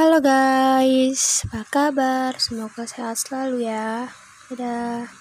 Halo guys, apa kabar? Semoga sehat selalu ya. Dadah.